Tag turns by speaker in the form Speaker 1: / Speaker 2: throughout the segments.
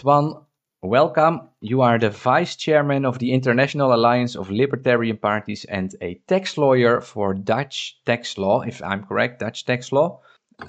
Speaker 1: Toine, welcome. You are the vice chairman of the International Alliance of Libertarian Parties and a tax lawyer for Dutch tax law, if I'm correct, Dutch tax law.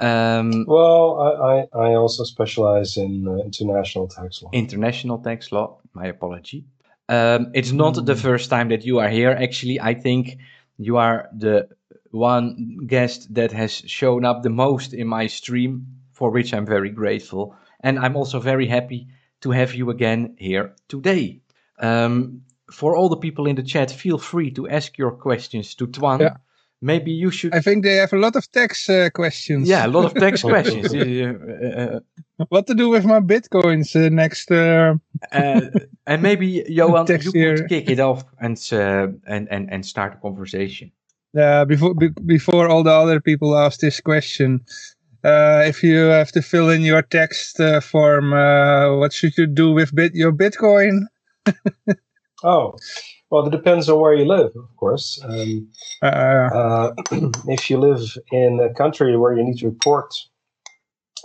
Speaker 2: Um, well, I, I, I, also specialize in uh, international tax law.
Speaker 1: International tax law, my apology. Um, it's not mm. the first time that you are here. Actually, I think you are the one guest that has shown up the most in my stream, for which I'm very grateful. And I'm also very happy to have you again here today. Um, for all the people in the chat, feel free to ask your questions to Toine. Yeah. Maybe you should.
Speaker 3: I think they have a lot of tax uh, questions.
Speaker 1: Yeah, a lot of tax questions. Uh,
Speaker 3: uh, what to do with my bitcoins uh, next? Uh,
Speaker 1: and maybe Johan, you year. could kick it off and and and and start a conversation.
Speaker 3: Yeah, before be, before all the other people ask this question, uh, if you have to fill in your text uh, form, uh, what should you do with bit your Bitcoin?
Speaker 2: oh, well, it depends on where you live, of course. Um, uh, uh, if you live in a country where you need to report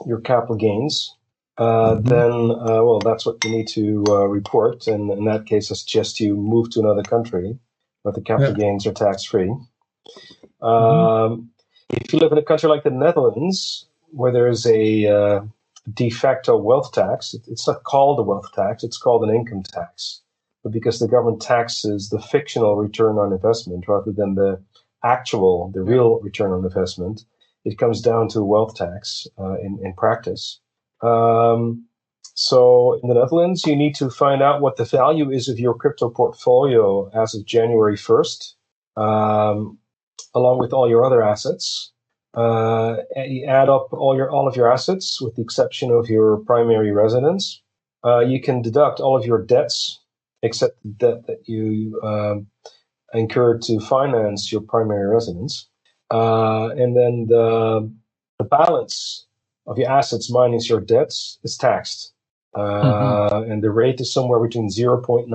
Speaker 2: your capital gains, uh, mm-hmm. then, well, that's what you need to report. And in that case, I suggest you move to another country where the capital yeah. gains are tax free. Mm-hmm. Um, if you live in a country like the Netherlands, where there's a uh, de facto wealth tax, it's not called a wealth tax, it's called an income tax. But because the government taxes the fictional return on investment rather than the actual, the real return on investment, it comes down to a wealth tax uh, in, in practice. Um, so in the Netherlands, you need to find out what the value is of your crypto portfolio as of January 1st. Um, along with all your other assets. Uh, you add up all your all of your assets, with the exception of your primary residence. Uh, you can deduct all of your debts, except the debt that you um, incurred to finance your primary residence, uh, and then the, the, balance of your assets minus your debts is taxed. Uh, mm-hmm. And the rate is somewhere between 0.9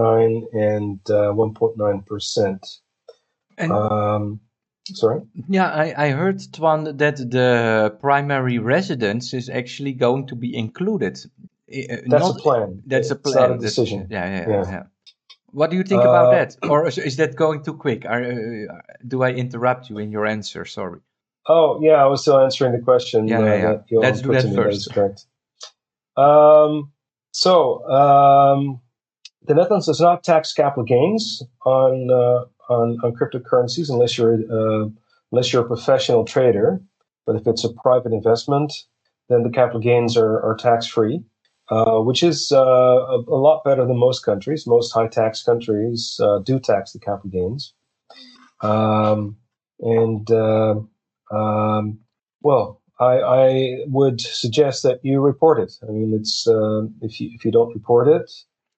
Speaker 2: and 1.9 uh, percent. Um, Sorry?
Speaker 1: Yeah, I, I heard, Toine, that the primary residence is actually going to be included.
Speaker 2: Uh, that's not, a plan.
Speaker 1: That's a plan.
Speaker 2: It's not a decision.
Speaker 1: Yeah, yeah, yeah. yeah. What do you think uh, about that? Or is, is, that going too quick? Are, uh, do I interrupt you in your answer? Sorry.
Speaker 2: Oh, yeah, I was still answering the question.
Speaker 1: Yeah, yeah, uh, yeah. Let's do that first.
Speaker 2: That correct. Um, so, um, the Netherlands does not tax capital gains on uh, on, on cryptocurrencies unless you're uh, unless you're a professional trader. But if it's a private investment, then the capital gains are, are tax free, uh, which is uh, a, a, lot better than most countries. Most high tax countries uh, do tax the capital gains. Um, and uh, um, well, I, I, would suggest that you report it. I mean, it's uh, if you if you don't report it,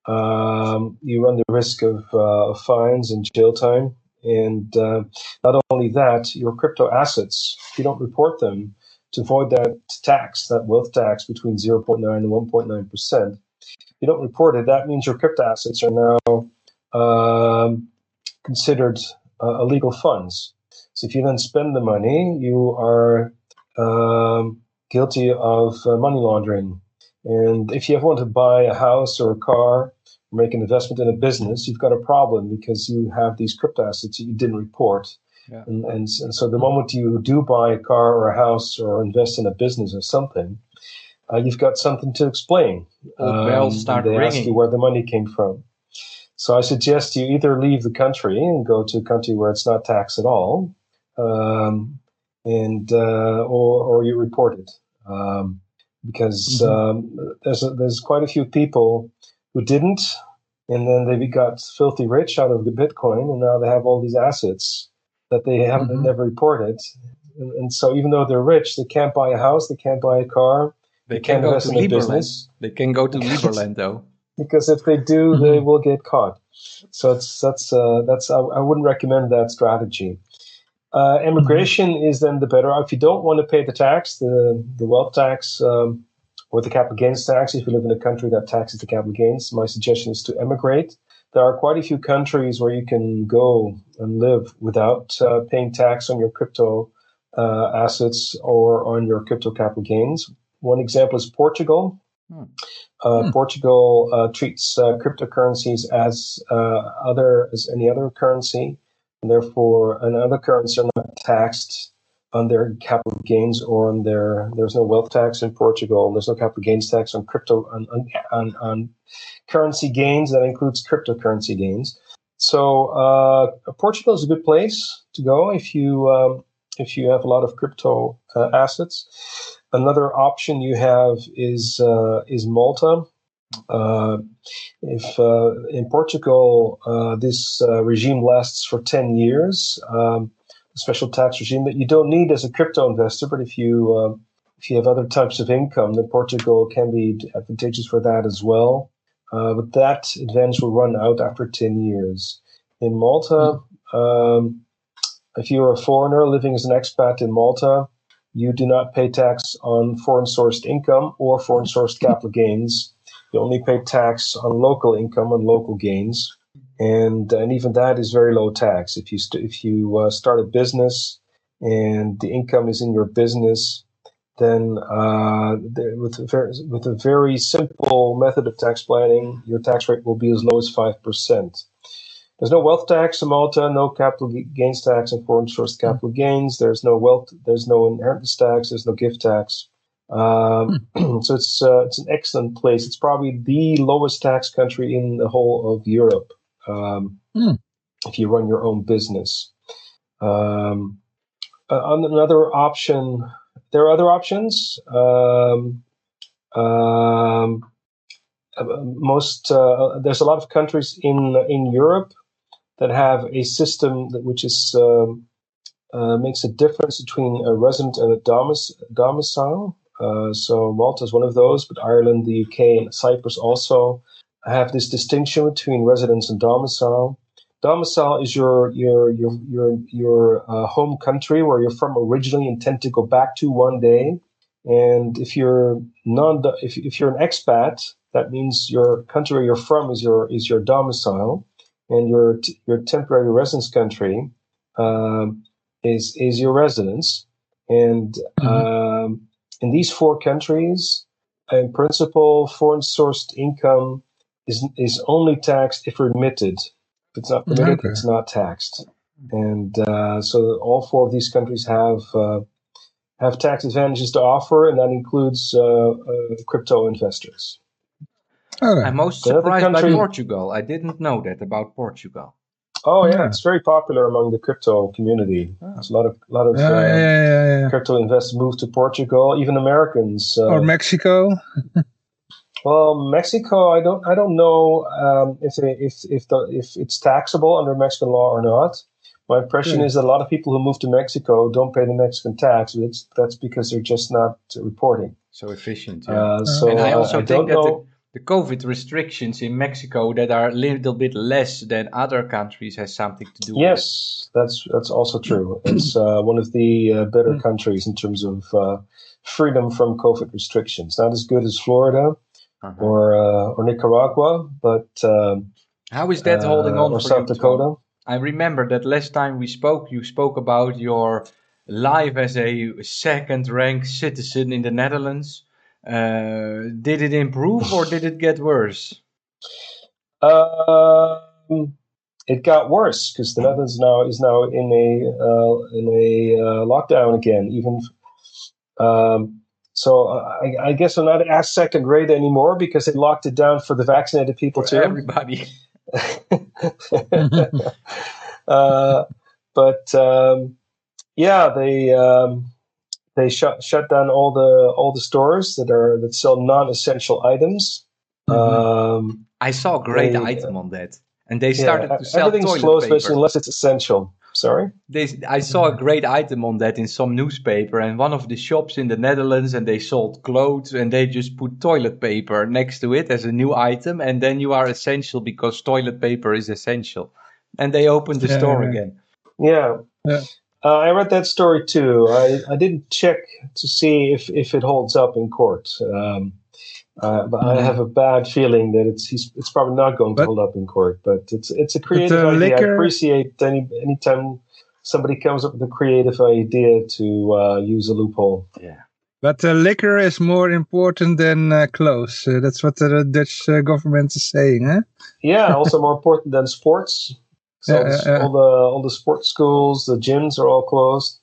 Speaker 2: um, you run the risk of uh, fines and jail time. And uh, not only that, your crypto assets, if you don't report them to avoid that tax, that wealth tax between 0.9 and 1.9%, if you don't report it, that means your crypto assets are now um, considered uh, illegal funds. So if you then spend the money, you are um, guilty of uh, money laundering and if you ever want to buy a house or a car, make an investment in a business, you've got a problem because you have these crypto assets that you didn't report. Yeah. And, and, and, so the moment you do buy a car or a house or invest in a business or something, uh, you've got something to explain.
Speaker 1: Um, bells start
Speaker 2: they
Speaker 1: ringing.
Speaker 2: ask you where the money came from. So I suggest you either leave the country and go to a country where it's not taxed at all, um, and uh, or or you report it. Um, because mm-hmm. um, there's a, there's quite a few people who didn't, and then they got filthy rich out of the Bitcoin, and now they have all these assets that they haven't mm-hmm. never reported. And, and, so even though they're rich, they can't buy a house, they can't buy a car,
Speaker 1: they, they can't go invest to in a business. They can go to Liberland though.
Speaker 2: because if they do, mm-hmm. they will get caught. So it's that's uh, that's I, I wouldn't recommend that strategy. Uh, immigration mm-hmm. is then the better. If you don't want to pay the tax, the, the wealth tax um, or the capital gains tax, if you live in a country that taxes the capital gains, my suggestion is to emigrate. There are quite a few countries where you can go and live without uh, paying tax on your crypto uh, assets or on your crypto capital gains. One example is Portugal. Hmm. Uh, hmm. Portugal uh, treats uh, cryptocurrencies as uh, other as any other currency, and therefore, another currency are not taxed on their capital gains or on their. There's no wealth tax in Portugal. There's no capital gains tax on crypto on on, on, on currency gains. That includes cryptocurrency gains. So uh, Portugal is a good place to go if you um, if you have a lot of crypto uh, assets. Another option you have is uh, is Malta. Uh, if uh, in Portugal uh, this regime lasts for ten years, um, special tax regime that you don't need as a crypto investor, but if you um, if you have other types of income, then Portugal can be advantageous for that as well. Uh, but that advantage will run out after 10 years. In Malta, mm. um, if you're a foreigner living as an expat in Malta, you do not pay tax on foreign sourced income or foreign sourced capital gains. You only pay tax on local income and local gains. And, and even that is very low tax. If you, st- if you uh, start a business and the income is in your business, then uh, with, a very, with a very simple method of tax planning, your tax rate will be as low as 5%. There's no wealth tax in Malta, no capital gains tax on foreign source capital gains. There's no wealth, there's no inheritance tax, there's no gift tax. Um, hmm. so it's uh, it's an excellent place. It's probably the lowest tax country in the whole of Europe um, mm. if you run your own business. Um, uh, another option there are other options. Um, um, most uh, there's a lot of countries in in Europe that have a system that which is um, uh, makes a difference between a resident and a domic- domicile. Uh, so Malta is one of those, but Ireland, the UK, and Cyprus also have this distinction between residence and domicile domicile is your your your your your uh, home country where you're from originally and tend to go back to one day. And if you're non if, if you're an expat, that means your country where you're from is your is your domicile, and your t- your temporary residence country um, is is your residence. And mm-hmm. um, in these four countries, in principle, foreign sourced income is is only taxed if remitted if it's not permitted, okay. it's not taxed. And uh, so all four of these countries have uh, have tax advantages to offer, and that includes uh, uh crypto investors.
Speaker 1: Okay. I'm most surprised country, by Portugal. I didn't know that about Portugal.
Speaker 2: Oh yeah, yeah. it's very popular among the crypto community. Oh. There's a lot of a lot of yeah, uh, yeah, crypto investors move to Portugal. Even Americans
Speaker 3: uh, or Mexico.
Speaker 2: Well, Mexico, I don't, I don't know um, if if if the if it's taxable under Mexican law or not. My impression mm. is that a lot of people who move to Mexico don't pay the Mexican tax. It's, that's because they're just not reporting.
Speaker 1: So efficient. Yeah. Uh, so and I also I think that the, the, COVID restrictions in Mexico that are a little bit less than other countries has something to do.
Speaker 2: Yes, that's that's also true. It's uh, one of the uh, better hmm. countries in terms of uh, freedom from COVID restrictions. Not as good as Florida uh-huh. or uh, or Nicaragua, but um,
Speaker 1: how is that holding on
Speaker 2: or
Speaker 1: for
Speaker 2: South Dakota?
Speaker 1: I remember that last time we spoke, you spoke about your life as a second-ranked citizen in the Netherlands. Uh, did it improve or did it get worse?
Speaker 2: Um, it got worse because the Netherlands now is now in a uh, in a uh, lockdown again. Even um, so uh, I, I, guess I'm not as second rate anymore because they locked it down for the vaccinated people
Speaker 1: for
Speaker 2: too.
Speaker 1: Everybody.
Speaker 2: uh, but um, yeah, they um, they shut shut down all the all the stores that are that sell non-essential items. Mm-hmm. Um,
Speaker 1: I saw a great they, item on that, and they started yeah, to sell everything's closed paper.
Speaker 2: unless it's essential. Sorry?
Speaker 1: They, I saw a great item on that in some newspaper, and one of the shops in the Netherlands, and they sold clothes, and they just put toilet paper next to it as a new item, and then you are essential because toilet paper is essential. And they opened the yeah, store
Speaker 2: yeah.
Speaker 1: again.
Speaker 2: Yeah. yeah. Uh, I read that story too. I, I didn't check to see if, if it holds up in court. Um, uh, but I mm-hmm. have a bad feeling that it's it's probably not going to but, hold up in court. But it's it's a creative idea. Liquor, I appreciate any anytime somebody comes up with a creative idea to uh, use a loophole.
Speaker 1: Yeah.
Speaker 3: But uh, liquor is more important than uh, clothes. Uh, that's what the Dutch uh, government is saying, huh?
Speaker 2: Yeah, also more important than sports. So
Speaker 3: Yeah,
Speaker 2: all the all the sports schools, the gyms are all closed.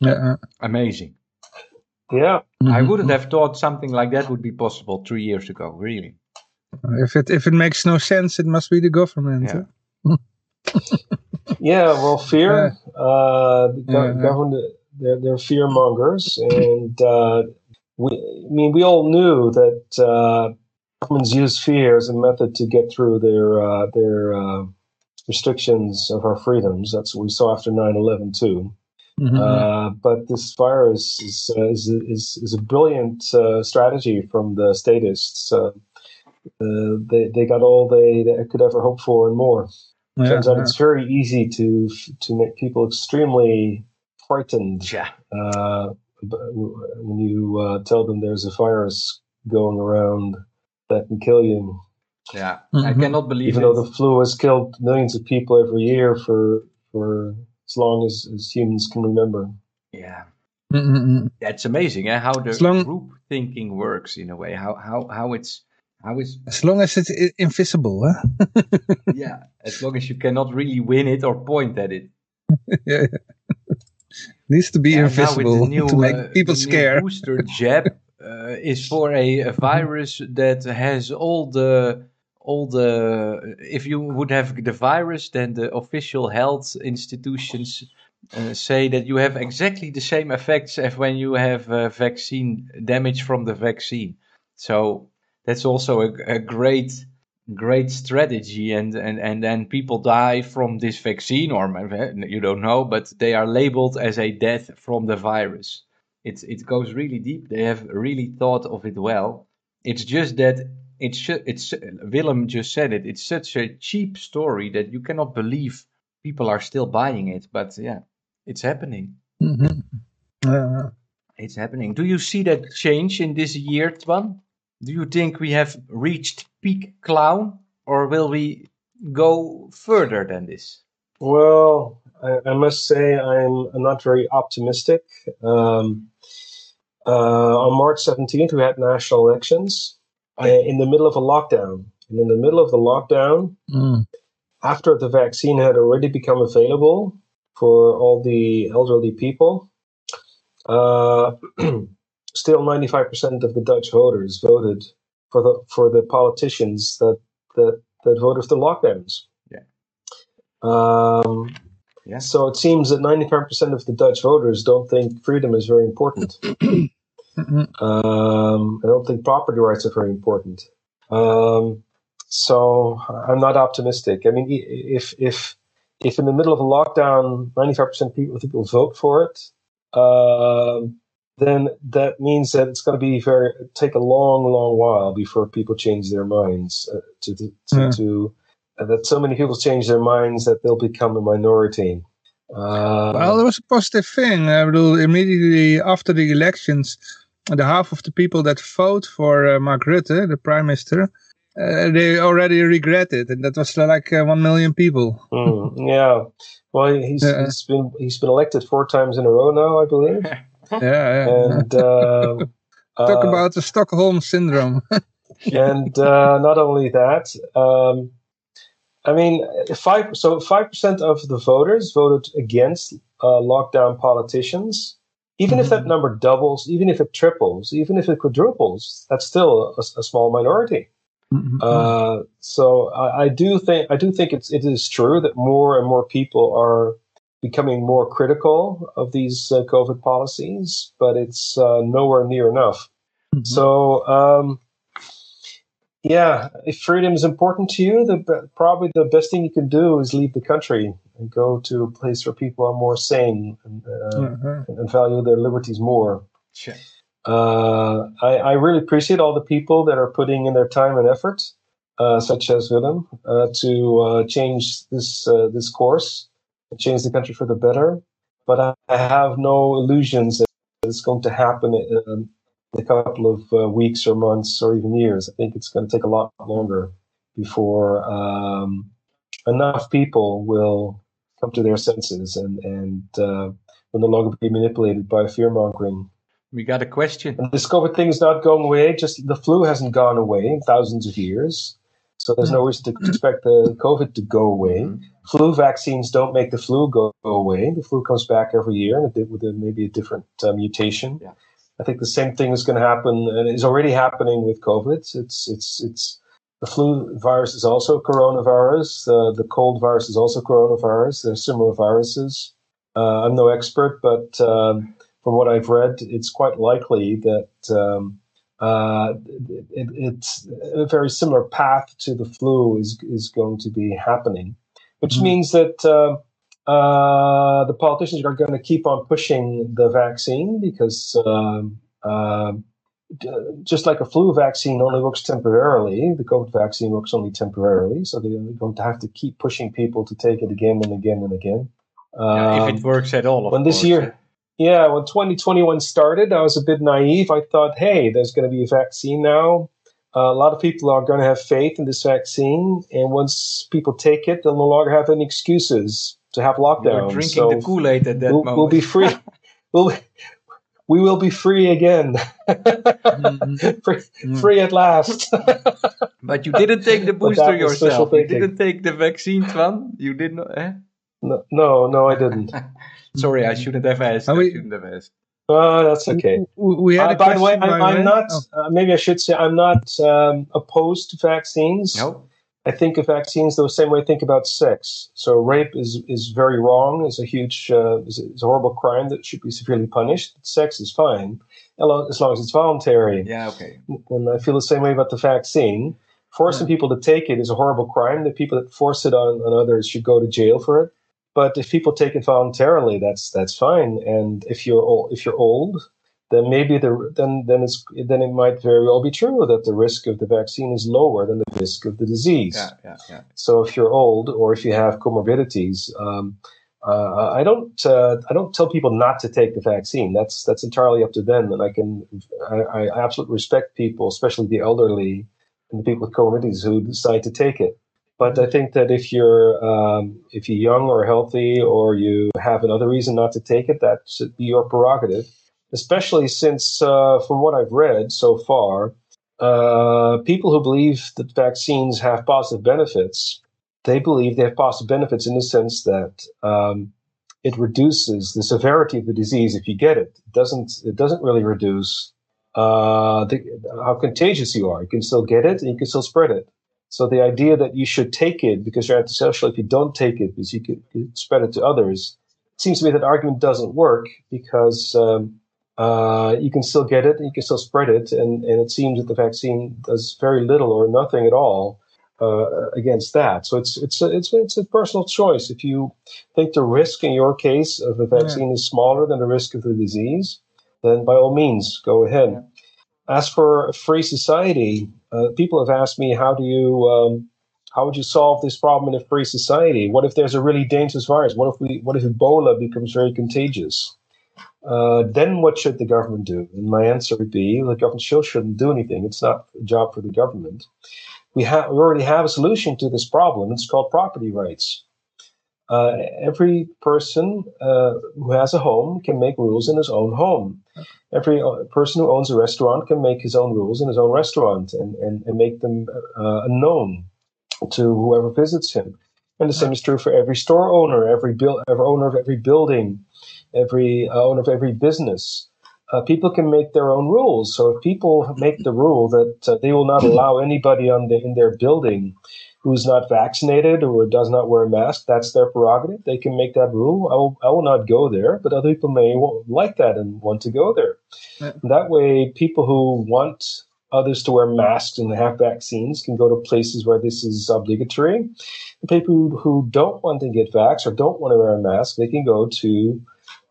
Speaker 3: Yeah.
Speaker 1: Amazing.
Speaker 2: Yeah,
Speaker 1: I
Speaker 3: Mhm.
Speaker 1: wouldn't have thought something like that would be possible three years ago. Really.
Speaker 3: If it if it makes no sense, it must be the government.
Speaker 1: Yeah.
Speaker 2: yeah. Well, fear. Uh, the go-
Speaker 3: Yeah, yeah.
Speaker 2: government. They're, they're fear mongers, and uh, we. I mean, we all knew that uh, governments use fear as a method to get through their uh, their uh, restrictions of our freedoms. That's what we saw after 9-11 too.
Speaker 3: Mhm.
Speaker 2: Uh, but this virus is uh, is, is is a brilliant uh, strategy from the statists. Uh, uh, they they got all they, they could ever hope for and more.
Speaker 3: Yeah,
Speaker 2: Turns out
Speaker 3: yeah.
Speaker 2: it's very easy to to make people extremely frightened
Speaker 1: Yeah.
Speaker 2: uh, when you uh, tell them there's a virus going around that can kill you.
Speaker 1: Yeah. I
Speaker 3: Mhm.
Speaker 1: cannot believe
Speaker 2: Even
Speaker 1: it.
Speaker 2: though the flu has killed millions of people every year for for as long as, as humans can remember.
Speaker 1: yeah.
Speaker 3: Mhm.
Speaker 1: That's amazing, eh? How the
Speaker 3: long-
Speaker 1: group thinking works in a way. How how how it's how it's
Speaker 3: As long as it's invisible, huh?
Speaker 1: yeah. As long as you cannot really win it or point at it.
Speaker 3: yeah, yeah. Needs to be
Speaker 1: Yeah,
Speaker 3: invisible
Speaker 1: new,
Speaker 3: to make
Speaker 1: uh,
Speaker 3: people
Speaker 1: the new
Speaker 3: scared.
Speaker 1: booster jab uh, is for a, a virus that has all the all the. If you would have the virus, then the official health institutions uh, say that you have exactly the same effects as when you have uh, vaccine damage from the vaccine. So that's also a, a great great strategy and, and and then people die from this vaccine or you don't know but they are labeled as a death from the virus it it goes really deep they have really thought of it well it's just that it's it's Willem just said it it's such a cheap story that you cannot believe people are still buying it but yeah it's happening.
Speaker 3: Mhm. Uh,
Speaker 1: it's happening. Do you see that change in this year Toine? Do you think we have reached peak clown or will we go further than this?
Speaker 2: Well, I, I must say I'm not very optimistic. Um, uh, on March 17th, we had national elections in the middle of a lockdown. And in the middle of the lockdown,
Speaker 3: mm.
Speaker 2: after the vaccine had already become available for all the elderly people, uh, still 95% of the Dutch voters voted for the for the politicians that that, that voted for the lockdowns.
Speaker 1: Yeah.
Speaker 2: Um,
Speaker 1: Yeah.
Speaker 2: So it seems that 95% of the Dutch voters don't think freedom is very important.
Speaker 3: Mhm.
Speaker 2: Um, I don't think property rights are very important. Um, so I'm not optimistic. I mean, if if if in the middle of a lockdown, 95% people people vote for it, um, then that means that it's going to be very take a long, long while before people change their minds uh, to to, to,
Speaker 3: Yeah.
Speaker 2: to uh, that so many people change their minds that they'll become a minority. Uh,
Speaker 3: Well, there was a positive thing. I immediately after the elections, the half of the people that vote for uh, Mark Rutte, the prime minister, uh, they already regret it, and that was uh, like uh, one million people.
Speaker 2: Mm, yeah. Well, he's,
Speaker 3: Yeah.
Speaker 2: he's been he's been elected four times in a row now, I believe.
Speaker 3: Yeah, yeah.
Speaker 2: And um,
Speaker 3: Talk
Speaker 2: uh,
Speaker 3: about the Stockholm syndrome.
Speaker 2: and uh, not only that, um, I mean, five. So five percent of the voters voted against uh, lockdown politicians. Even if that number doubles, even if it triples, even if it quadruples, that's still a, a small minority.
Speaker 3: Mhm.
Speaker 2: Uh, so I, I do think I do think it's it is true that more and more people are becoming more critical of these uh, COVID policies, but it's uh, nowhere near enough.
Speaker 3: Mhm.
Speaker 2: So um, yeah, if freedom is important to you, the probably the best thing you can do is leave the country and go to a place where people are more sane and, uh,
Speaker 3: Uh-huh.
Speaker 2: and value their liberties more.
Speaker 1: Sure.
Speaker 2: Uh, I, I really appreciate all the people that are putting in their time and effort, uh, such as Willem, uh, to uh, change this uh, this course, change the country for the better. But I, I have no illusions that it's going to happen in, in a couple of uh, weeks or months or even years. I think it's going to take a lot longer before um, enough people will come to their senses and and uh, will no longer be manipulated by fear mongering.
Speaker 1: We got a question.
Speaker 2: And this things not going away. Just the flu hasn't gone away in thousands of years. So there's no reason to expect the COVID to go away. Mm-hmm. Flu vaccines don't make the flu go, go, away. The flu comes back every year and it, with a, maybe a different uh, mutation. Yeah. I think the same thing is going to happen and is already happening with COVID. It's it's it's the flu virus is also coronavirus. Uh, the cold virus is also coronavirus. They're similar viruses. Uh, I'm no expert, but um, from what I've read, it's quite likely that um, uh, it, it's a very similar path to the flu is is going to be happening, which mm-hmm. means that uh, uh, the politicians are going to keep on pushing the vaccine because um, uh, just like a flu vaccine only works temporarily, the COVID vaccine works only temporarily. So they're going to have to keep pushing people to take it again and again and again.
Speaker 1: Um, if it um, works at all.
Speaker 2: when this year, yeah, when 2021 started, I was a bit naive. I thought, hey, there's going to be a vaccine now. Uh, a lot of people are going to have faith in this vaccine, and once people take it, they'll no longer have any excuses to have lockdown.
Speaker 1: drinking so the Kool Aid at that
Speaker 2: we'll,
Speaker 1: moment.
Speaker 2: We'll be free. we'll we will be free again. mm-hmm. free, mm. free, at last.
Speaker 1: but you didn't take the booster yourself. You didn't take the vaccine, Toine. You did not. Eh?
Speaker 2: No, no, no, I didn't.
Speaker 1: Sorry, I shouldn't have asked. I shouldn't have asked.
Speaker 2: Oh, that's okay.
Speaker 3: We had uh,
Speaker 2: by the way, I'm, I'm not. Oh. Uh, maybe I should say I'm not um, opposed to vaccines.
Speaker 1: No.
Speaker 2: I think of vaccines the same way I think about sex. So rape is is very wrong. It's a huge, uh, is, a, horrible crime that should be severely punished. Sex is fine as long as it's voluntary.
Speaker 1: Yeah, okay.
Speaker 2: And I feel the same way about the vaccine. Forcing yeah. people to take it is a horrible crime. The people that force it on, on others should go to jail for it. But if people take it voluntarily, that's that's fine. And if you're old, if you're old, then maybe the then then it's then it might very well be true that the risk of the vaccine is lower than the risk of the disease.
Speaker 1: Yeah, yeah, yeah.
Speaker 2: So if you're old or if you have comorbidities, um, uh, I don't uh, I don't tell people not to take the vaccine. That's that's entirely up to them, and I can I, I absolutely respect people, especially the elderly and the people with comorbidities who decide to take it. But I think that if you're um, if you're young or healthy or you have another reason not to take it, that should be your prerogative. Especially since, uh, from what I've read so far, uh, people who believe that vaccines have positive benefits, they believe they have positive benefits in the sense that um, it reduces the severity of the disease if you get it. It doesn't. It doesn't really reduce uh, the, how contagious you are. You can still get it and you can still spread it. So the idea that you should take it because you're antisocial if you don't take it because you could, spread it to others, it seems to me that argument doesn't work because um, uh, you can still get it, you can still spread it, and, and it seems that the vaccine does very little or nothing at all uh, against that. So it's it's a, it's it's a personal choice. If you think the risk in your case of the vaccine yeah. is smaller than the risk of the disease, then by all means go ahead. Yeah. As for a free society, uh, people have asked me, how do you, um, how would you solve this problem in a free society? What if there's a really dangerous virus? What if we, what if Ebola becomes very contagious? Uh, then what should the government do? And my answer would be the government still shouldn't do anything. It's not a job for the government. We have we already have a solution to this problem. It's called property rights. Uh, every person uh, who has a home can make rules in his own home. Every uh, person who owns a restaurant can make his own rules in his own restaurant and, and, and make them uh, known to whoever visits him. And the same is true for every store owner, every, every owner of every building, every uh, owner of every business. Uh, people can make their own rules. So if people make the rule that they will not allow anybody on the, in their building who's not vaccinated or does not wear a mask, that's their prerogative. They can make that rule. I will, I will not go there, but other people may like that and want to go there. Yeah. That way, people who want others to wear masks and have vaccines can go to places where this is obligatory. The people who don't want to get vax or don't want to wear a mask, they can go to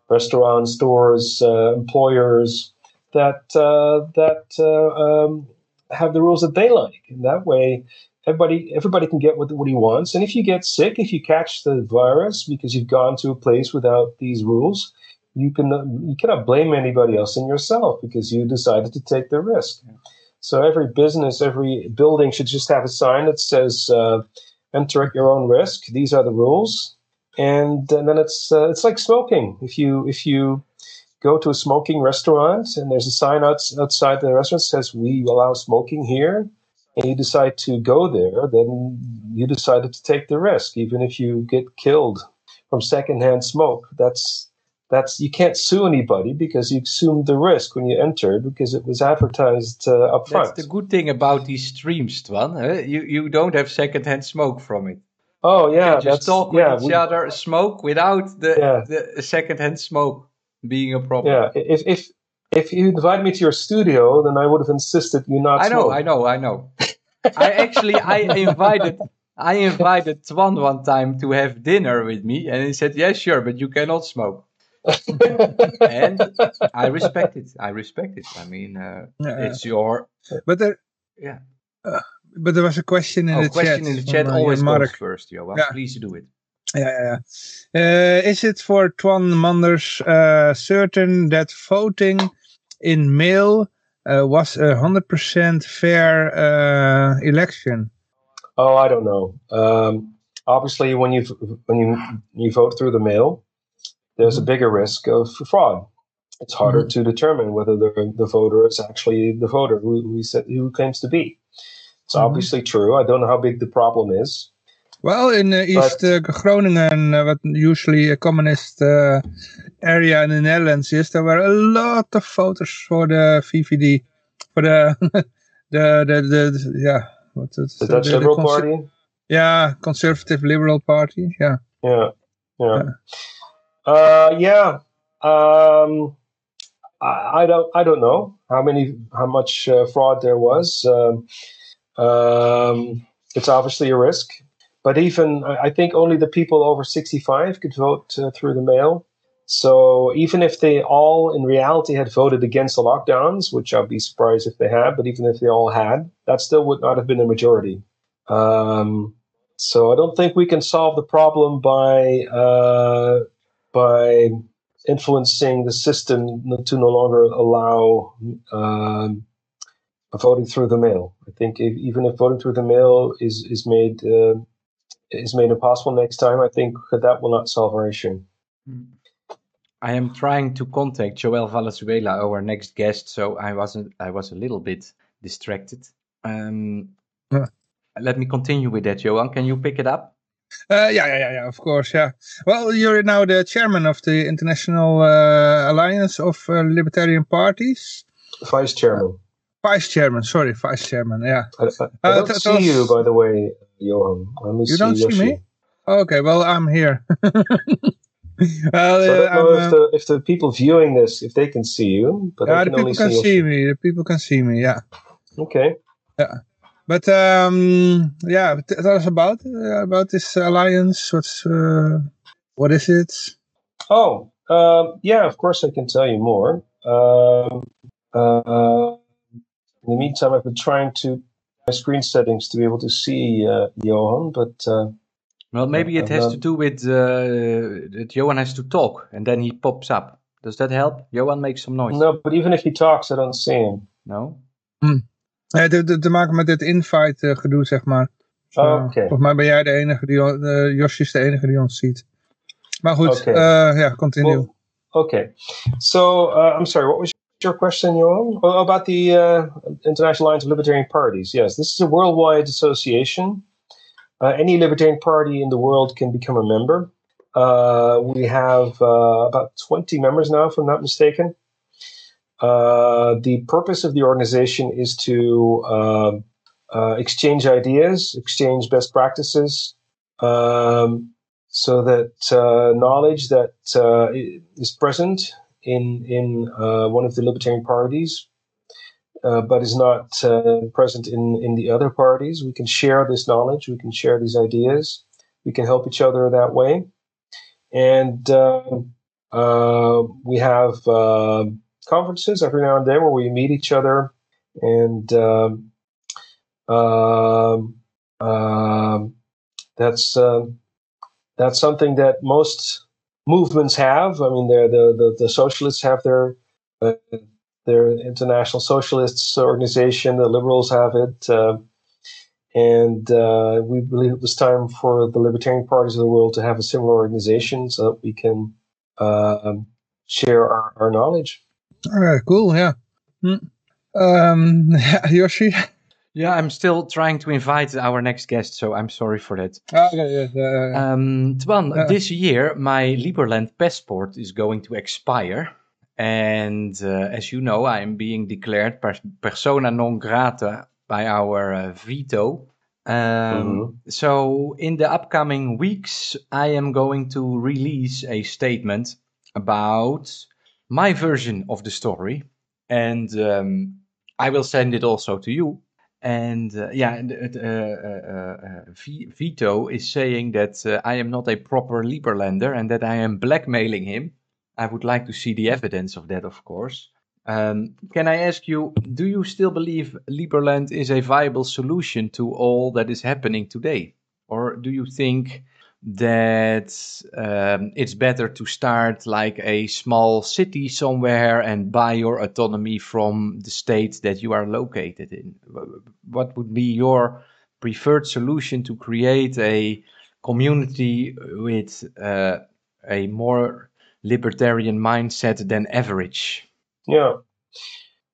Speaker 2: restaurants, stores, uh, employers that uh, that uh, um, have the rules that they like. And that way, everybody everybody can get what, what he wants. And if you get sick, if you catch the virus because you've gone to a place without these rules, you can you cannot blame anybody else than yourself because you decided to take the risk. So every business, every building should just have a sign that says uh, "Enter at your own risk." These are the rules, and, and then it's uh, it's like smoking. If you if you go to a smoking restaurant and there's a sign outside the restaurant that says we allow smoking here, and you decide to go there, then you decided to take the risk, even if you get killed from secondhand smoke. That's that's you can't sue anybody because you assumed the risk when you entered because it was advertised uh, up front.
Speaker 1: That's the good thing about these streams, Toine. Huh? You you don't have secondhand smoke from it.
Speaker 2: Oh yeah,
Speaker 1: you just talk
Speaker 2: yeah,
Speaker 1: with each we, other, smoke without the yeah. the secondhand smoke being a problem.
Speaker 2: Yeah, if if if you invited me to your studio, then I would have insisted you not.
Speaker 1: I know,
Speaker 2: smoke.
Speaker 1: I know, I know. I actually I invited I invited Toine one time to have dinner with me, and he said, "Yes, yeah, sure, but you cannot smoke." and I respect it. I respect it. I mean, uh, yeah, it's your.
Speaker 3: But there,
Speaker 1: yeah.
Speaker 3: Uh, but there was a question in
Speaker 1: oh,
Speaker 3: the
Speaker 1: question
Speaker 3: chat.
Speaker 1: in the chat always goes first, Johan. Yeah. Please do it.
Speaker 3: Yeah, yeah. Uh, is it for Toine Manders uh, certain that voting in mail uh, was a hundred percent fair uh, election?
Speaker 2: Oh, I don't know. Um, obviously, when you when you you vote through the mail, there's a mm-hmm. bigger risk of fraud. It's harder mm-hmm. to determine whether the the voter is actually the voter who who, said, who claims to be. It's mm-hmm. obviously true. I don't know how big the problem is.
Speaker 3: Well, in uh, East uh, Groningen, uh, what usually a communist uh, area in the Netherlands is, there were a lot of voters for the VVD, for the the, the the, the yeah what
Speaker 2: is the Dutch the, Liberal Party.
Speaker 3: Yeah, conservative Liberal Party.
Speaker 2: Yeah. Yeah. Yeah. yeah. Uh, yeah. Um, I, I, don't. I don't know how many, how much uh, fraud there was. Um, um, it's obviously a risk, but even I think only the people over sixty-five could vote uh, through the mail. So even if they all in reality had voted against the lockdowns, which I'd be surprised if they had, but even if they all had, that still would not have been a majority. Um, so I don't think we can solve the problem by uh, by influencing the system to no longer allow um, voting through the mail. I think if, even if voting through the mail is is made uh, is made impossible next time, I think that will not solve our issue.
Speaker 1: I am trying to contact Joel Valenzuela, our next guest, so I wasn't. I was a little bit distracted. Um, yeah. Let me continue with that, Johan. Can you pick it up?
Speaker 3: Uh, yeah, yeah, yeah, of course, yeah. Well, you're now the chairman of the International uh, Alliance of uh, Libertarian Parties.
Speaker 2: Vice chairman.
Speaker 3: Vice chairman, sorry, vice chairman, yeah.
Speaker 2: I, I, I uh, don't see you, by the way, Johan.
Speaker 3: you don't Yoshi. see me? Okay, well, I'm here.
Speaker 2: well, so I don't know if, the, if the people viewing this, if they can see you, but
Speaker 3: yeah, the people
Speaker 2: can
Speaker 3: see, see me. The people can see me, yeah.
Speaker 2: Okay.
Speaker 3: Yeah. But um, yeah, tell us about uh, about this alliance. What's uh, what is it?
Speaker 2: Oh, uh, yeah, of course I can tell you more. Um, uh, in the meantime, I've been trying to my screen settings to be able to see uh, Johan, but uh,
Speaker 1: well, maybe it has to do with that Johan has to talk, and then he pops up. Does that help? Johan makes some noise.
Speaker 2: No, but even if he talks, I don't see him.
Speaker 1: No.
Speaker 3: Hmm. Ja, te, te, maken met dit invite uh, gedoe, zeg maar.
Speaker 2: Oh, okay.
Speaker 3: Volgens mij ben jij de enige die, uh, Josh is de enige die ons ziet. Maar goed, okay. uh, ja, continue. Well,
Speaker 2: okay. So, uh, I'm sorry, what was your question? Oh, about the uh, International Alliance of Libertarian Parties. Yes, this is a worldwide association. Uh, any libertarian party in the world can become a member. Uh, we have uh, about 20 members now, if I'm not mistaken. Uh, the purpose of the organization is to um, uh, exchange ideas, exchange best practices, um, so that knowledge that is present in in uh, one of the libertarian parties, but is not present in in the other parties, we can share this knowledge, we can share these ideas, we can help each other that way, and um, we have conferences every now and then where we meet each other and um, um, that's uh, that's something that most movements have. I mean, the the, the socialists have their uh, their international socialists organization. The liberals have it, uh, and uh, we believe it was time for the libertarian parties of the world to have a similar organization so that we can um, share our, our knowledge.
Speaker 3: All right, cool. Yeah. Mm. Um, Yoshi.
Speaker 1: Yeah, I'm still trying to invite our next guest, so I'm sorry for that.
Speaker 3: Okay, yeah, uh,
Speaker 1: um, Toine, uh, this year my Liberland passport is going to expire. And uh, as you know, I am being declared persona non grata by our uh, veto. Um, mm-hmm. So, in the upcoming weeks, I am going to release a statement about my version of the story. And um, I will send it also to you. And uh, yeah, uh, uh, Vito is saying that I am not a proper Liberlander and that I am blackmailing him. I would like to see the evidence of that, of course. Um, can I ask you, do you still believe Liberland is a viable solution to all that is happening today? Or do you think that um, it's better to start like a small city somewhere and buy your autonomy from the state that you are located in? What would be your preferred solution to create a community with uh, a more libertarian mindset than average?
Speaker 2: Yeah.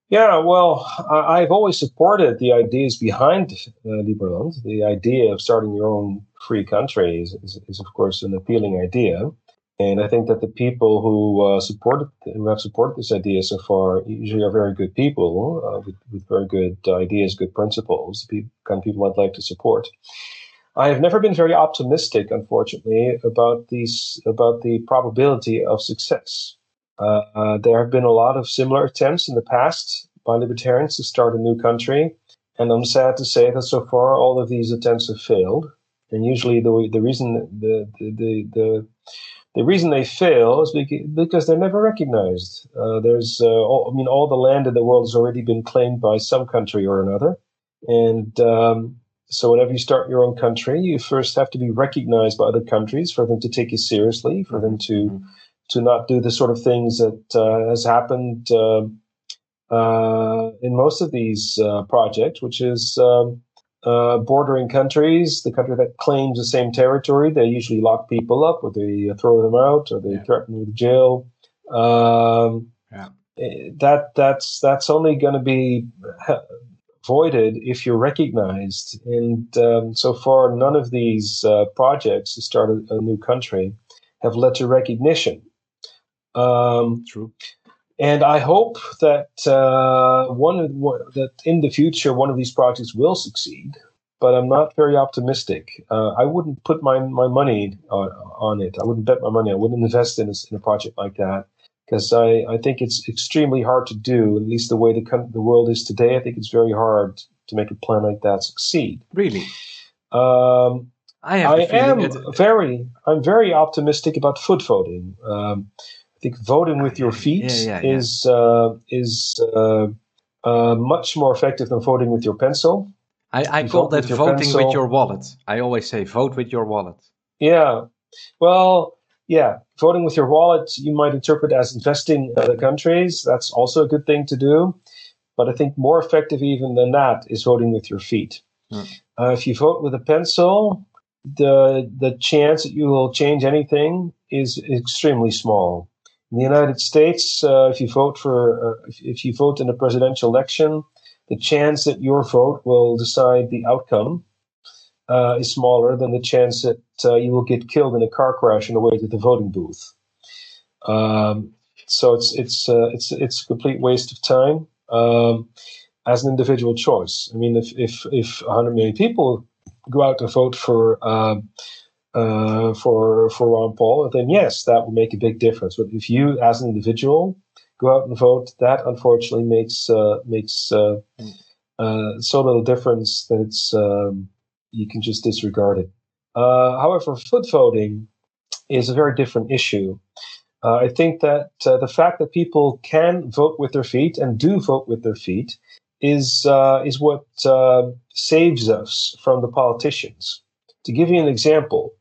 Speaker 2: Yeah, well, I've always supported the ideas behind uh, Liberland. The idea of starting your own free country is, is, is, of course, an appealing idea. And I think that the people who uh, supported, who have supported this idea so far, usually are very good people uh, with, with, very good ideas, good principles, the kind of people I'd like to support. I have never been very optimistic, unfortunately, about these about the probability of success. Uh, there have been a lot of similar attempts in the past by libertarians to start a new country, and I'm sad to say that so far all of these attempts have failed. And usually, the the reason the the the, the the reason they fail is because they're never recognized. Uh, there's, uh, all, I mean, all the land in the world has already been claimed by some country or another, and um, so whenever you start your own country, you first have to be recognized by other countries for them to take you seriously, for them to mm-hmm. To not do the sort of things that uh, has happened uh, uh, in most of these uh, projects, which is um, uh, bordering countries, the country that claims the same territory, they usually lock people up, or they throw them out, or they yeah. threaten with jail. Um, yeah. Eh, that that's that's only going to be voided if you're recognized. And um, so far, none of these uh, projects to start a, a, new country have led to recognition.
Speaker 1: Um, True.
Speaker 2: And I hope that uh, one of, that in the future one of these projects will succeed. But I'm not very optimistic. Uh, I wouldn't put my my money on, on, it. I wouldn't bet my money. I wouldn't invest in a, in a project like that because I, I think it's extremely hard to do, at least the way the, the world is today. I think it's very hard to make a plan like that succeed.
Speaker 1: Really?
Speaker 2: Um, I, I am very, I'm very optimistic about foot voting. Um, think voting with your feet yeah, yeah, yeah. is uh, is uh, uh, much more effective than voting with your pencil.
Speaker 1: I, I call that with voting pencil. with your wallet. I always say vote with your wallet.
Speaker 2: Yeah. Well, yeah, voting with your wallet you might interpret as investing in other countries. That's also a good thing to do. But I think more effective even than that is voting with your feet. Mm. Uh, if you vote with a pencil, the the chance that you will change anything is extremely small. In the United States, uh, if you vote for uh, if, you vote in a presidential election, the chance that your vote will decide the outcome uh, is smaller than the chance that uh, you will get killed in a car crash on the way to the voting booth. Um, so it's it's uh, it's it's a complete waste of time um, as an individual choice. I mean, if if if 100 million people go out to vote for um, uh, for for Ron Paul, then yes, that will make a big difference. But if you, as an individual, go out and vote, that unfortunately makes uh, makes uh, uh so little difference that it's um, you can just disregard it. Uh, however, foot voting is a very different issue. Uh, I think that the fact that people can vote with their feet and do vote with their feet is is what saves us from the politicians. To give you an example,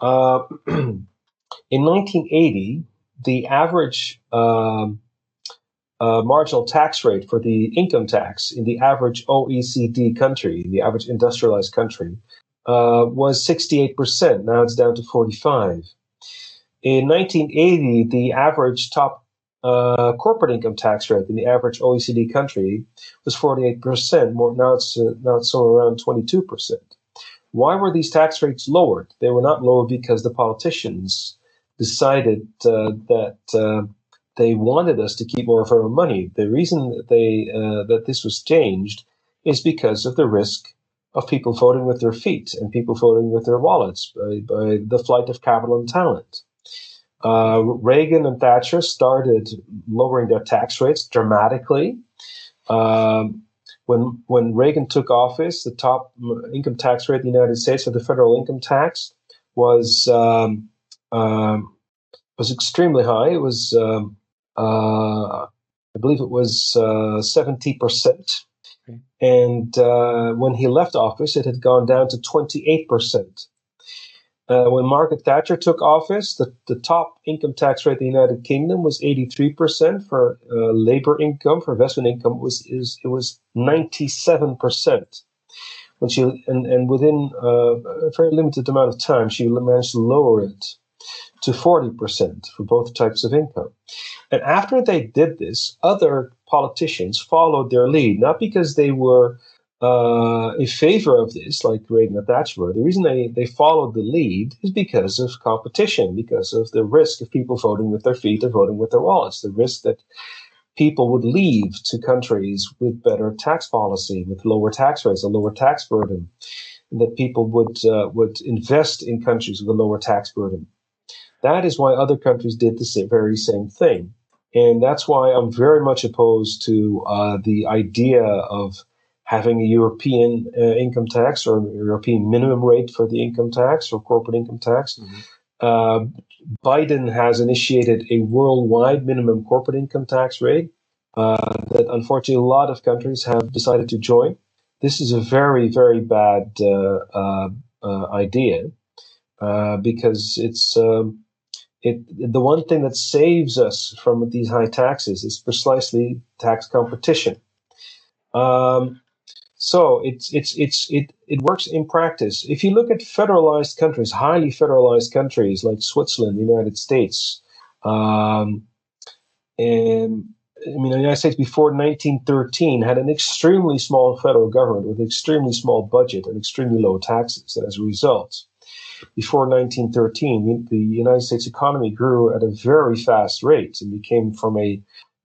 Speaker 2: uh, in 1980, the average um, uh, marginal tax rate for the income tax in the average OECD country, the average industrialized country, uh, was 68%. Now it's down to 45. In 1980, the average top uh, corporate income tax rate in the average OECD country was 48%. More, now it's uh, now it's somewhere around 22%. Why were these tax rates lowered? They were not lowered because the politicians decided uh, that uh, they wanted us to keep more of our own money. The reason that they uh, that this was changed is because of the risk of people voting with their feet and people voting with their wallets by, by the flight of capital and talent. Uh, Reagan and Thatcher started lowering their tax rates dramatically. Um, when when Reagan took office, the top income tax rate in the United States for the federal income tax was um, um, was extremely high. It was, um, uh, I believe, it was uh, seventy percent. And uh, when he left office, it had gone down to twenty eight percent. Uh, when Margaret Thatcher took office, the, the top income tax rate in the United Kingdom was 83% for uh, labor income, for investment income was is it was 97%. When she and, and within uh, a very limited amount of time, she managed to lower it to 40% for both types of income. And after they did this, other politicians followed their lead, not because they were uh, in favor of this, like Reagan and Thatcher The reason they, they followed the lead is because of competition, because of the risk of people voting with their feet or voting with their wallets, the risk that people would leave to countries with better tax policy, with lower tax rates, a lower tax burden, that people would uh, would invest in countries with a lower tax burden. That is why other countries did the very same thing. And that's why I'm very much opposed to uh, the idea of having a European uh, income tax or a European minimum rate for the income tax or corporate income tax. Mm-hmm. Uh, Biden has initiated a worldwide minimum corporate income tax rate uh, that unfortunately a lot of countries have decided to join. This is a very, very bad uh, uh, uh, idea because it's um, it, the one thing that saves us from these high taxes is precisely tax competition. Um, so it's it's it's it it works in practice. If you look at federalized countries, highly federalized countries like Switzerland, the United States, um, and I mean the United States before 1913 had an extremely small federal government with extremely small budget and extremely low taxes. And as a result, before 1913, the United States economy grew at a very fast rate and became from a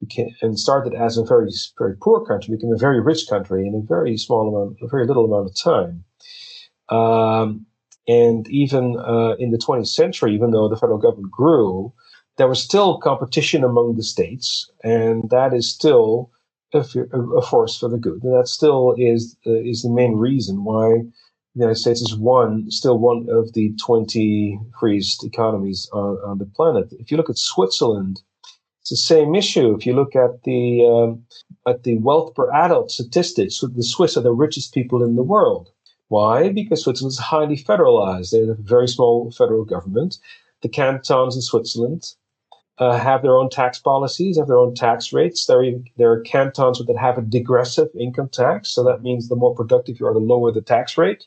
Speaker 2: became, and started as a very very poor country, became a very rich country in a very small amount, a very little amount of time. Um, and even uh, in the 20th century, even though the federal government grew, there was still competition among the states, and that is still a, a force for the good. And that still is uh, is the main reason why the United States is one, still one of the 20 freest economies on, on the planet. If you look at Switzerland, the same issue. If you look at the um, at the wealth per adult statistics, the Swiss are the richest people in the world. Why? Because Switzerland is highly federalized. They have a very small federal government. The cantons in Switzerland uh, have their own tax policies, have their own tax rates. There, are, there are cantons that have a digressive income tax. So that means the more productive you are, the lower the tax rate.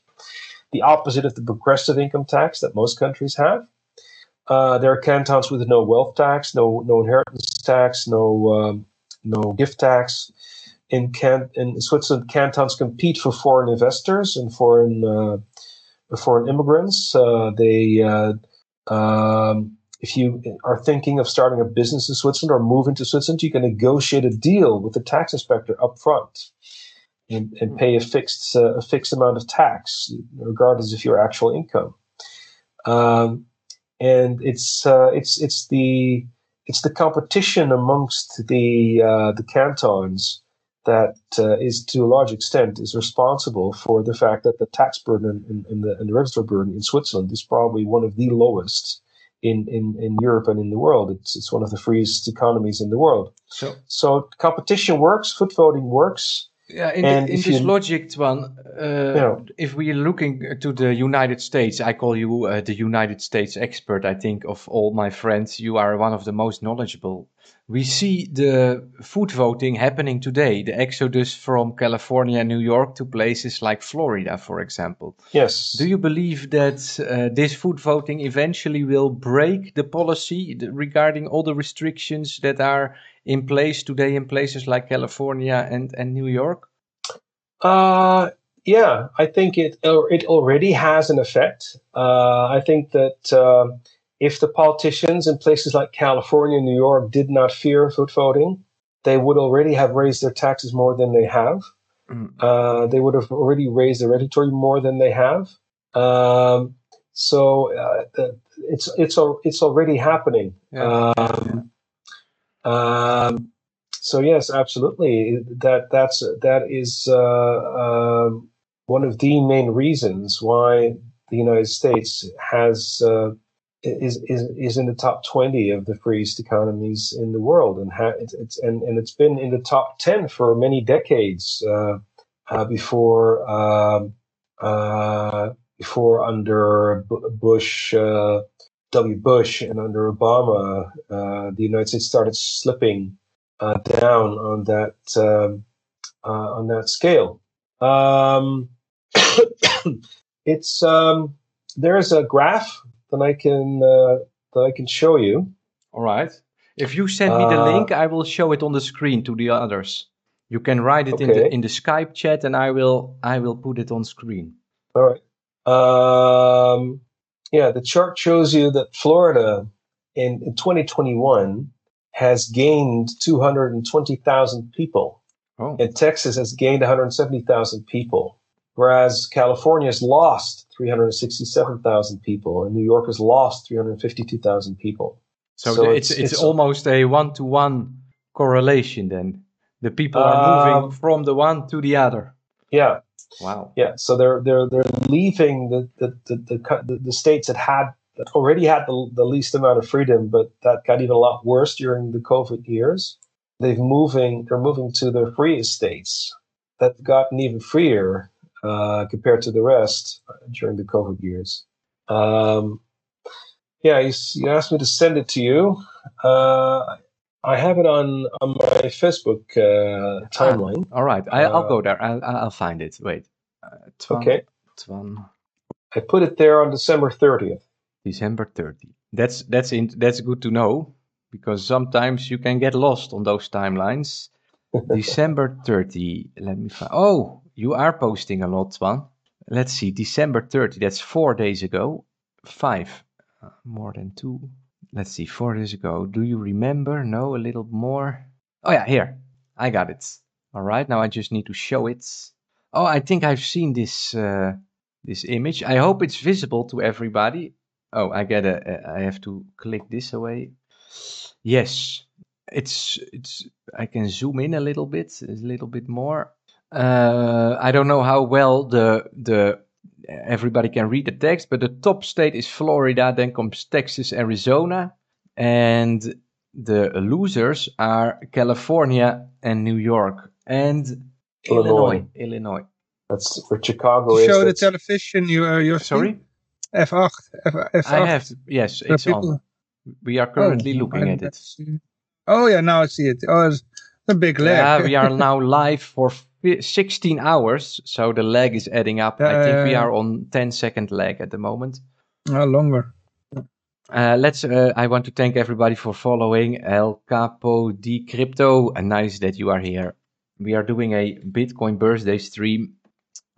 Speaker 2: The opposite of the progressive income tax that most countries have. Uh, there are cantons with no wealth tax, no no inheritance tax, no um, no gift tax. In can in Switzerland, cantons compete for foreign investors and foreign uh, foreign immigrants. Uh, they uh, um, if you are thinking of starting a business in Switzerland or moving to Switzerland, you can negotiate a deal with the tax inspector up front and, and pay a fixed uh, a fixed amount of tax, regardless of your actual income. Um, and it's uh, it's it's the it's the competition amongst the uh, the cantons that uh, is to a large extent is responsible for the fact that the tax burden and, and the and the regulatory burden in Switzerland is probably one of the lowest in, in, in Europe and in the world. It's it's one of the freest economies in the world. So so competition works, foot voting works.
Speaker 1: Yeah, in, the, in this you, logic, one, uh, yeah. if we are looking to the United States, I call you uh, the United States expert. I think of all my friends, you are one of the most knowledgeable. We see the foot voting happening today, the exodus from California New York to places like Florida, for example.
Speaker 2: Yes.
Speaker 1: Do you believe that uh, this foot voting eventually will break the policy regarding all the restrictions that are in place today in places like California and, and New York?
Speaker 2: Uh, yeah, I think it it already has an effect. Uh, I think that uh, if the politicians in places like California and New York did not fear foot voting, they would already have raised their taxes more than they have. Mm. Uh, they would have already raised the regulatory more than they have. Um, so uh, it's it's it's already happening. Yeah. Um, um, so yes, absolutely. That that's that is uh, uh, one of the main reasons why the United States has uh, is, is is in the top twenty of the freest economies in the world, and ha- it's, it's and, and it's been in the top ten for many decades uh, uh, before um, uh, before under Bush. W. Bush and under Obama, uh, the United States started slipping uh, down on that um, uh, on that scale. Um, it's um, there's a graph that I can uh, that I can show you.
Speaker 1: All right. If you send me the uh, link, I will show it on the screen to the others. You can write it okay. in the in the Skype chat, and I will I will put it on screen.
Speaker 2: All right. Um, yeah, the chart shows you that Florida in, in 2021 has gained 220,000 people. Oh. And Texas has gained 170,000 people. Whereas California has lost 367,000 people and New York has lost 352,000 people.
Speaker 1: So, so it's, it's, it's, almost a one to one correlation then. The people are moving um, from the one to the other.
Speaker 2: Yeah,
Speaker 1: Wow.
Speaker 2: Yeah. So they're they're they're leaving the the the, the, the states that had that already had the, the least amount of freedom, but that got even a lot worse during the COVID years. They've moving they're moving to the freest states that gotten even freer uh, compared to the rest during the COVID years. Um, yeah, you, you, asked me to send it to you. Uh, I have it on on my Facebook uh, timeline.
Speaker 1: Ah, all right, I, will go uh, there. I'll, I'll find it. Wait.
Speaker 2: Uh, Toine, okay. Toine. I put it there on December thirtieth.
Speaker 1: December 30. That's that's in, that's good to know because sometimes you can get lost on those timelines. December 30. Let me find. Oh, you are posting a lot, one. Let's see. December 30. That's four days ago. Five. Uh, more than two let's see, four days ago. Do you remember? No, a little more. Oh yeah, here. I got it. All right, now I just need to show it. Oh, I think I've seen this uh, this image. I hope it's visible to everybody. Oh, I get a. I have to click this away. Yes, it's it's. I can zoom in a little bit, a little bit more. Uh, I don't know how well the the everybody can read the text, but the top state is Florida, then comes Texas, Arizona, and the losers are California and New York and Illinois. Illinois. Illinois.
Speaker 2: That's where Chicago is.
Speaker 3: Show the television. You uh, you're
Speaker 1: sorry.
Speaker 3: F8, F, F8.
Speaker 1: I have yes, it's people... on. We are currently oh, looking at it.
Speaker 3: Oh yeah, now I see it. Oh, it's a big leg.
Speaker 1: Yeah, we are now live for 16 hours, so the lag is adding up. Uh, I think we are on 10 second lag at the moment.
Speaker 3: Uh, longer.
Speaker 1: Uh, let's. Uh, I want to thank everybody for following El Capo di Crypto. And nice that you are here. We are doing a Bitcoin birthday stream,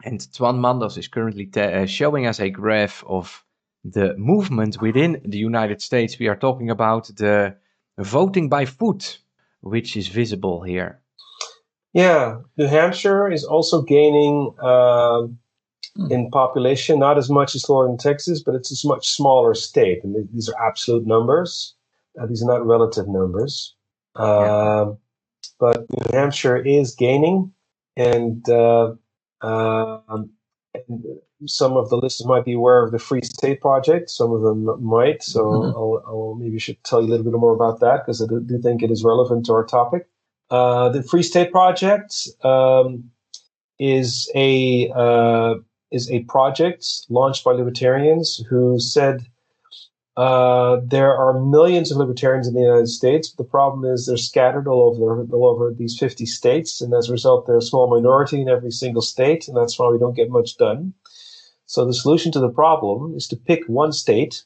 Speaker 1: and Toine Manders is currently uh, showing us a graph of the movement within the United States. We are talking about the voting by foot, which is visible here.
Speaker 2: Yeah, New Hampshire is also gaining uh, in population, not as much as Florida and Texas, but it's a much smaller state. And these are absolute numbers. Uh, these are not relative numbers. Uh, yeah. But New Hampshire is gaining, and, uh, um, and, some of the listeners might be aware of the Free State Project. Some of them might. So mm-hmm. I'll, I'll, maybe should tell you a little bit more about that because I do think it is relevant to our topic. Uh, the Free State Project um, is a uh, is a project launched by libertarians who said uh, there are millions of libertarians in the United States. The problem is they're scattered all over all over these 50 states, and as a result, they're a small minority in every single state, and that's why we don't get much done. So the solution to the problem is to pick one state,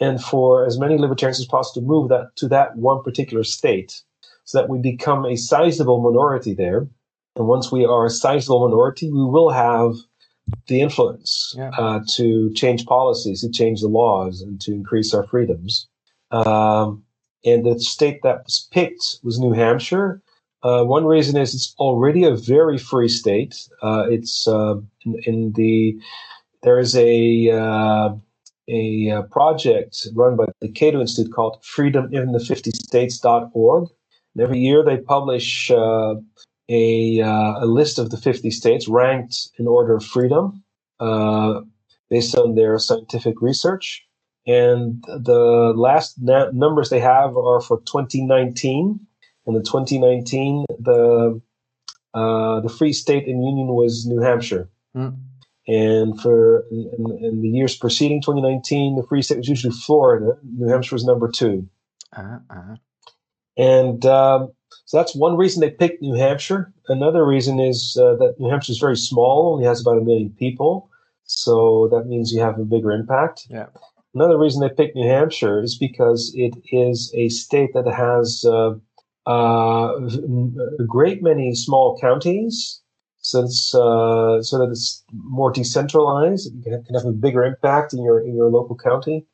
Speaker 2: and for as many libertarians as possible to move that to that one particular state, so that we become a sizable minority there. And once we are a sizable minority, we will have the influence yeah. uh, to change policies, to change the laws, and to increase our freedoms. Um, and the state that was picked was New Hampshire. Uh, one reason is it's already a very free state. Uh, it's uh, in, in, the there is a uh, a uh, project run by the Cato Institute called Freedom in the 50 States.org. And every year they publish a, uh, a list of the 50 states ranked in order of freedom based on their scientific research. And the last na- numbers they have are for 2019. And in 2019, the uh, the free state in union was New Hampshire. Mm. And for in, in, the years preceding 2019, the free state was usually Florida. New Hampshire was number 2 uh-huh. And um, so that's one reason they picked New Hampshire. Another reason is uh, that New Hampshire is very small, only has about a million people. So that means you have a bigger impact.
Speaker 1: Yeah.
Speaker 2: Another reason they picked New Hampshire is because it is a state that has uh, uh, a great many small counties. It's uh, so that it's more decentralized. You can have a bigger impact in your in your local county.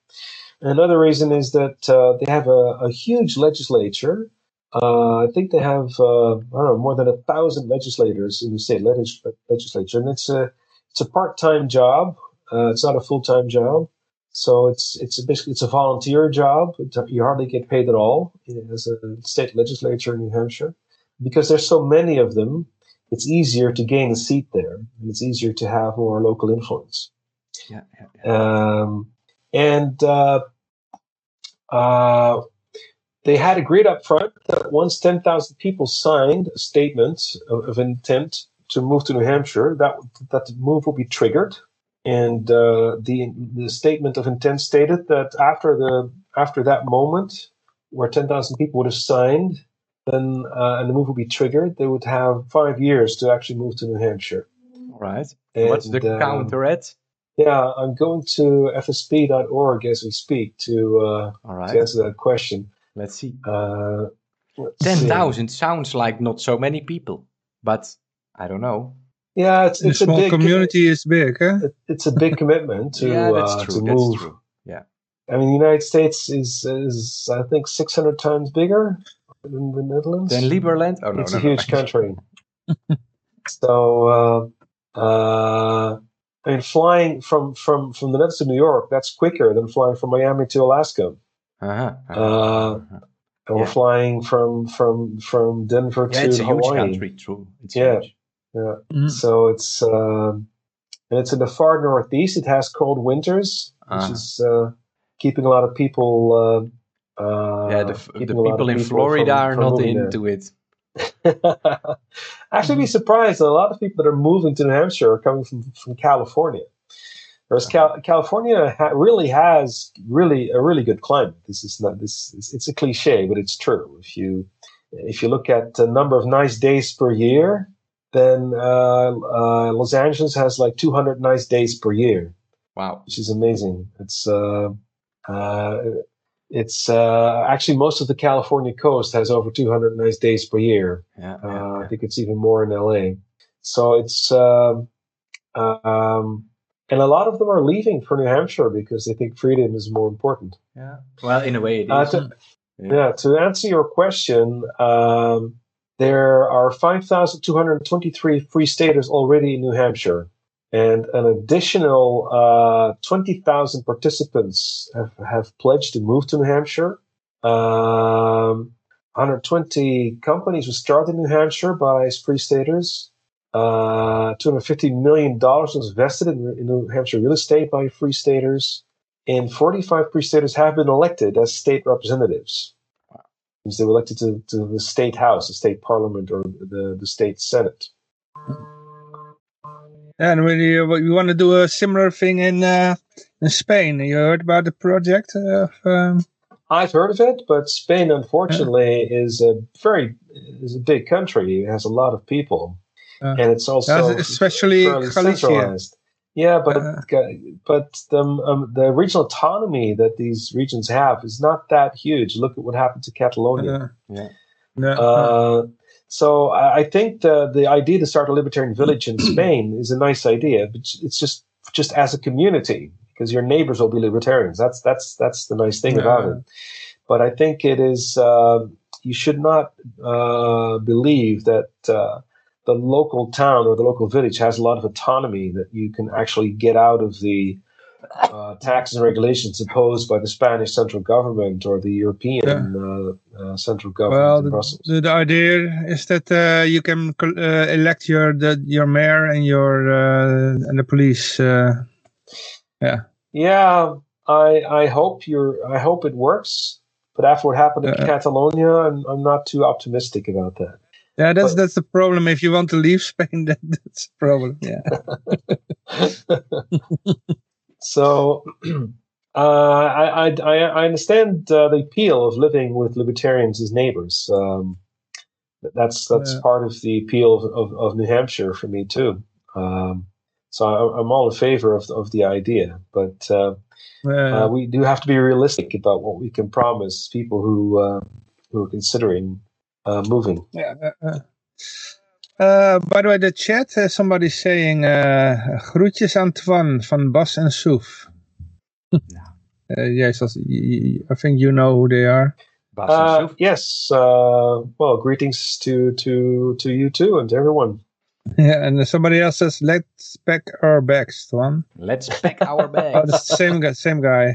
Speaker 2: another reason is that uh, they have a, a huge legislature uh, I think they have uh, I don't know more than a thousand legislators in the state legis- legislature, and it's a it's a part time job. It's not a full time job, so it's it's a, basically it's a volunteer job. You hardly get paid at all as a state legislature in New Hampshire because there's so many of them. It's easier to gain a seat there, and it's easier to have more local influence.
Speaker 1: Yeah, yeah, yeah. Um,
Speaker 2: and uh, uh, they had agreed up front that once 10,000 people signed a statement of, of, intent to move to New Hampshire, that that move will be triggered. And uh, the the statement of intent stated that after the after that moment, where 10,000 people would have signed, then uh, and the move would be triggered, they would have five years to actually move to New Hampshire.
Speaker 1: All right. And, What's the um, counter at?
Speaker 2: Yeah, I'm going to fsp.org as we speak to, uh, right. to answer that question.
Speaker 1: Let's see. Uh, 10,000 sounds like not so many people, but I don't know.
Speaker 2: Yeah, it's, it's
Speaker 3: the small
Speaker 2: big,
Speaker 3: community is big, huh?
Speaker 2: it's a big commitment to, yeah, that's uh, true, to that's move. True.
Speaker 1: Yeah.
Speaker 2: I mean, the United States is, is I think, 600 times bigger than the Netherlands.
Speaker 1: Than Liberland?
Speaker 2: Oh, no, It's no, a no, huge country. so, uh, uh, I mean, flying from, from, from the Netherlands to New York, that's quicker than flying from Miami to Alaska.
Speaker 1: Uh-huh, uh-huh,
Speaker 2: uh, uh-huh. And we're flying from from from Denver
Speaker 1: yeah,
Speaker 2: to
Speaker 1: it's a
Speaker 2: Hawaii.
Speaker 1: Huge country, true. It's
Speaker 2: yeah,
Speaker 1: huge.
Speaker 2: Yeah. Mm-hmm. So it's uh, and it's in the far northeast. It has cold winters, which uh-huh. is uh, keeping a lot of people. Uh, uh,
Speaker 1: yeah, the, the people in Florida from, are from not into it.
Speaker 2: Actually, be mm-hmm. surprised. A lot of people that are moving to New Hampshire are coming from, from California. Whereas Cal- California ha- really has really a really good climate. This is not this. Is, it's a cliche, but it's true. If you if you look at the number of nice days per year, then uh, uh, Los Angeles has like 200 nice days per year.
Speaker 1: Wow,
Speaker 2: which is amazing. It's uh, uh it's uh, actually most of the California coast has over 200 nice days per year.
Speaker 1: Yeah, yeah, yeah.
Speaker 2: I think it's even more in LA. So it's um, um and a lot of them are leaving for New Hampshire because they think freedom is more important.
Speaker 1: Yeah. Well, in a way, it uh.
Speaker 2: Uh, to, yeah. yeah. To answer your question, um, there are 5,223 free staters already in New Hampshire, and an additional uh, 20,000 participants have, have pledged to move to New Hampshire. Um, 120 companies were started in New Hampshire by free staters. Uh, $250 million was invested in, in, New Hampshire real estate by free staters, and 45 free staters have been elected as state representatives. Means they were elected to, to the state house, the state parliament, or the, the state senate.
Speaker 3: And when you, you want to do a similar thing in uh, in Spain, you heard about the project? Of, um...
Speaker 2: I've heard of it, but Spain, unfortunately, yeah. is a very is a big country. It has a lot of people, uh, and it's also
Speaker 3: especially centralized.
Speaker 2: Yeah, but uh, but the um, the regional autonomy that these regions have is not that huge. Look at what happened to Catalonia.
Speaker 1: yeah.
Speaker 2: Uh, so I, think the the idea to start a libertarian village in Spain is a nice idea, but it's just just as a community because your neighbors will be libertarians. That's that's that's the nice thing yeah. about it. But I think it is uh, you should not uh, believe that uh, the local town or the local village has a lot of autonomy that you can actually get out of the uh, taxes and regulations imposed by the Spanish central government or the European yeah. uh, uh, central government well,
Speaker 3: in
Speaker 2: Brussels.
Speaker 3: The, the idea is that uh, you can uh, elect your the, your mayor and your uh, and the police. yeah.
Speaker 2: Yeah, I I hope you're I hope it works. But after what happened in Catalonia, I'm, I'm not too optimistic about that.
Speaker 3: Yeah, that's but, that's the problem. If you want to leave Spain, that, that's the problem. Yeah.
Speaker 2: so, uh, I, I I understand uh, the appeal of living with libertarians as neighbors. Um, that's that's yeah. part of the appeal of, of, of, New Hampshire for me too. Um, so I, am all in favor of of the idea, but uh, yeah. Uh, we do have to be realistic about what we can promise people who uh, who are considering uh, moving.
Speaker 3: Yeah. Uh, uh. uh, by the way, the chat, uh, somebody saying uh, groetjes aan Toine van Bas en Soef. yes, I think you know who they are.
Speaker 2: Uh, yes. Uh, well, greetings to to to you too and to everyone.
Speaker 3: Yeah, and somebody else says, "Let's pack our bags, Toine."
Speaker 1: Let's pack our bags.
Speaker 3: oh, the same guy. Same guy.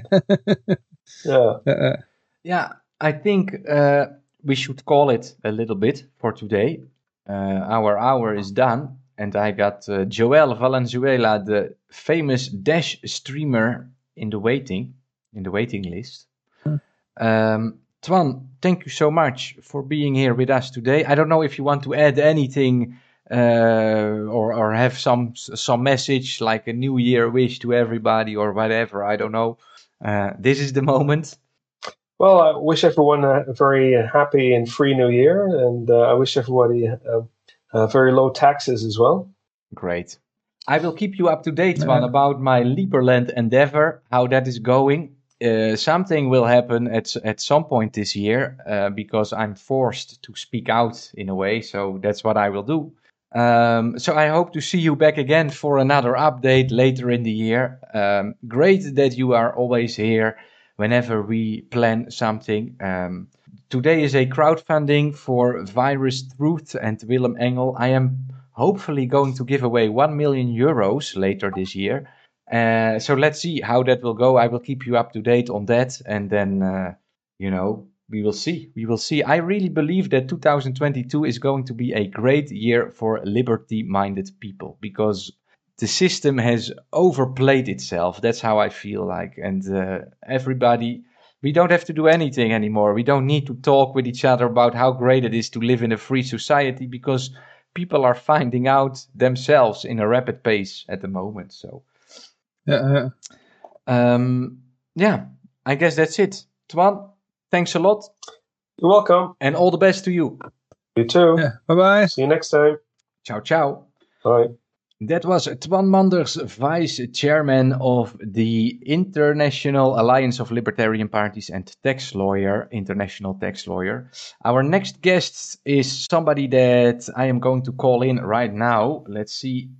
Speaker 2: yeah.
Speaker 3: Uh,
Speaker 1: yeah, I think uh, we should call it a little bit for today. Uh, our hour is done, and I got uh, Joel Valenzuela, the famous Dash streamer, in the waiting in the waiting list. Um, Toine, thank you so much for being here with us today. I don't know if you want to add anything uh, or or have some some message like a New Year wish to everybody or whatever. I don't know. Uh, this is the moment.
Speaker 2: Well, I wish everyone a very happy and free new year, and uh, I wish everybody uh, uh, very low taxes as well.
Speaker 1: Great. I will keep you up to date, Toine, about my Liberland endeavor, how that is going. Uh, something will happen at at some point this year uh, because I'm forced to speak out in a way. So that's what I will do. Um, so I hope to see you back again for another update later in the year. Um, great that you are always here whenever we plan something. Um, today is a crowdfunding for Virus Truth and Willem Engel. I am hopefully going to give away 1 million euros later this year. Uh, so let's see how that will go. I will keep you up to date on that. And then, uh, you know, we will see. We will see. I really believe that 2022 is going to be a great year for liberty minded people because the system has overplayed itself. That's how I feel like. And uh, everybody, we don't have to do anything anymore. We don't need to talk with each other about how great it is to live in a free society because people are finding out themselves in a rapid pace at the moment. So,
Speaker 3: yeah,
Speaker 1: um, yeah, I guess that's it. Toine, thanks a lot.
Speaker 2: You're welcome.
Speaker 1: And all the best to you.
Speaker 2: You too.
Speaker 3: Yeah, bye bye.
Speaker 2: See you next time.
Speaker 1: Ciao, ciao.
Speaker 2: Bye.
Speaker 1: That was Toine Manders, Vice Chairman of the International Alliance of Libertarian Parties and tax lawyer, international tax lawyer. Our next guest is somebody that I am going to call in right now. Let's see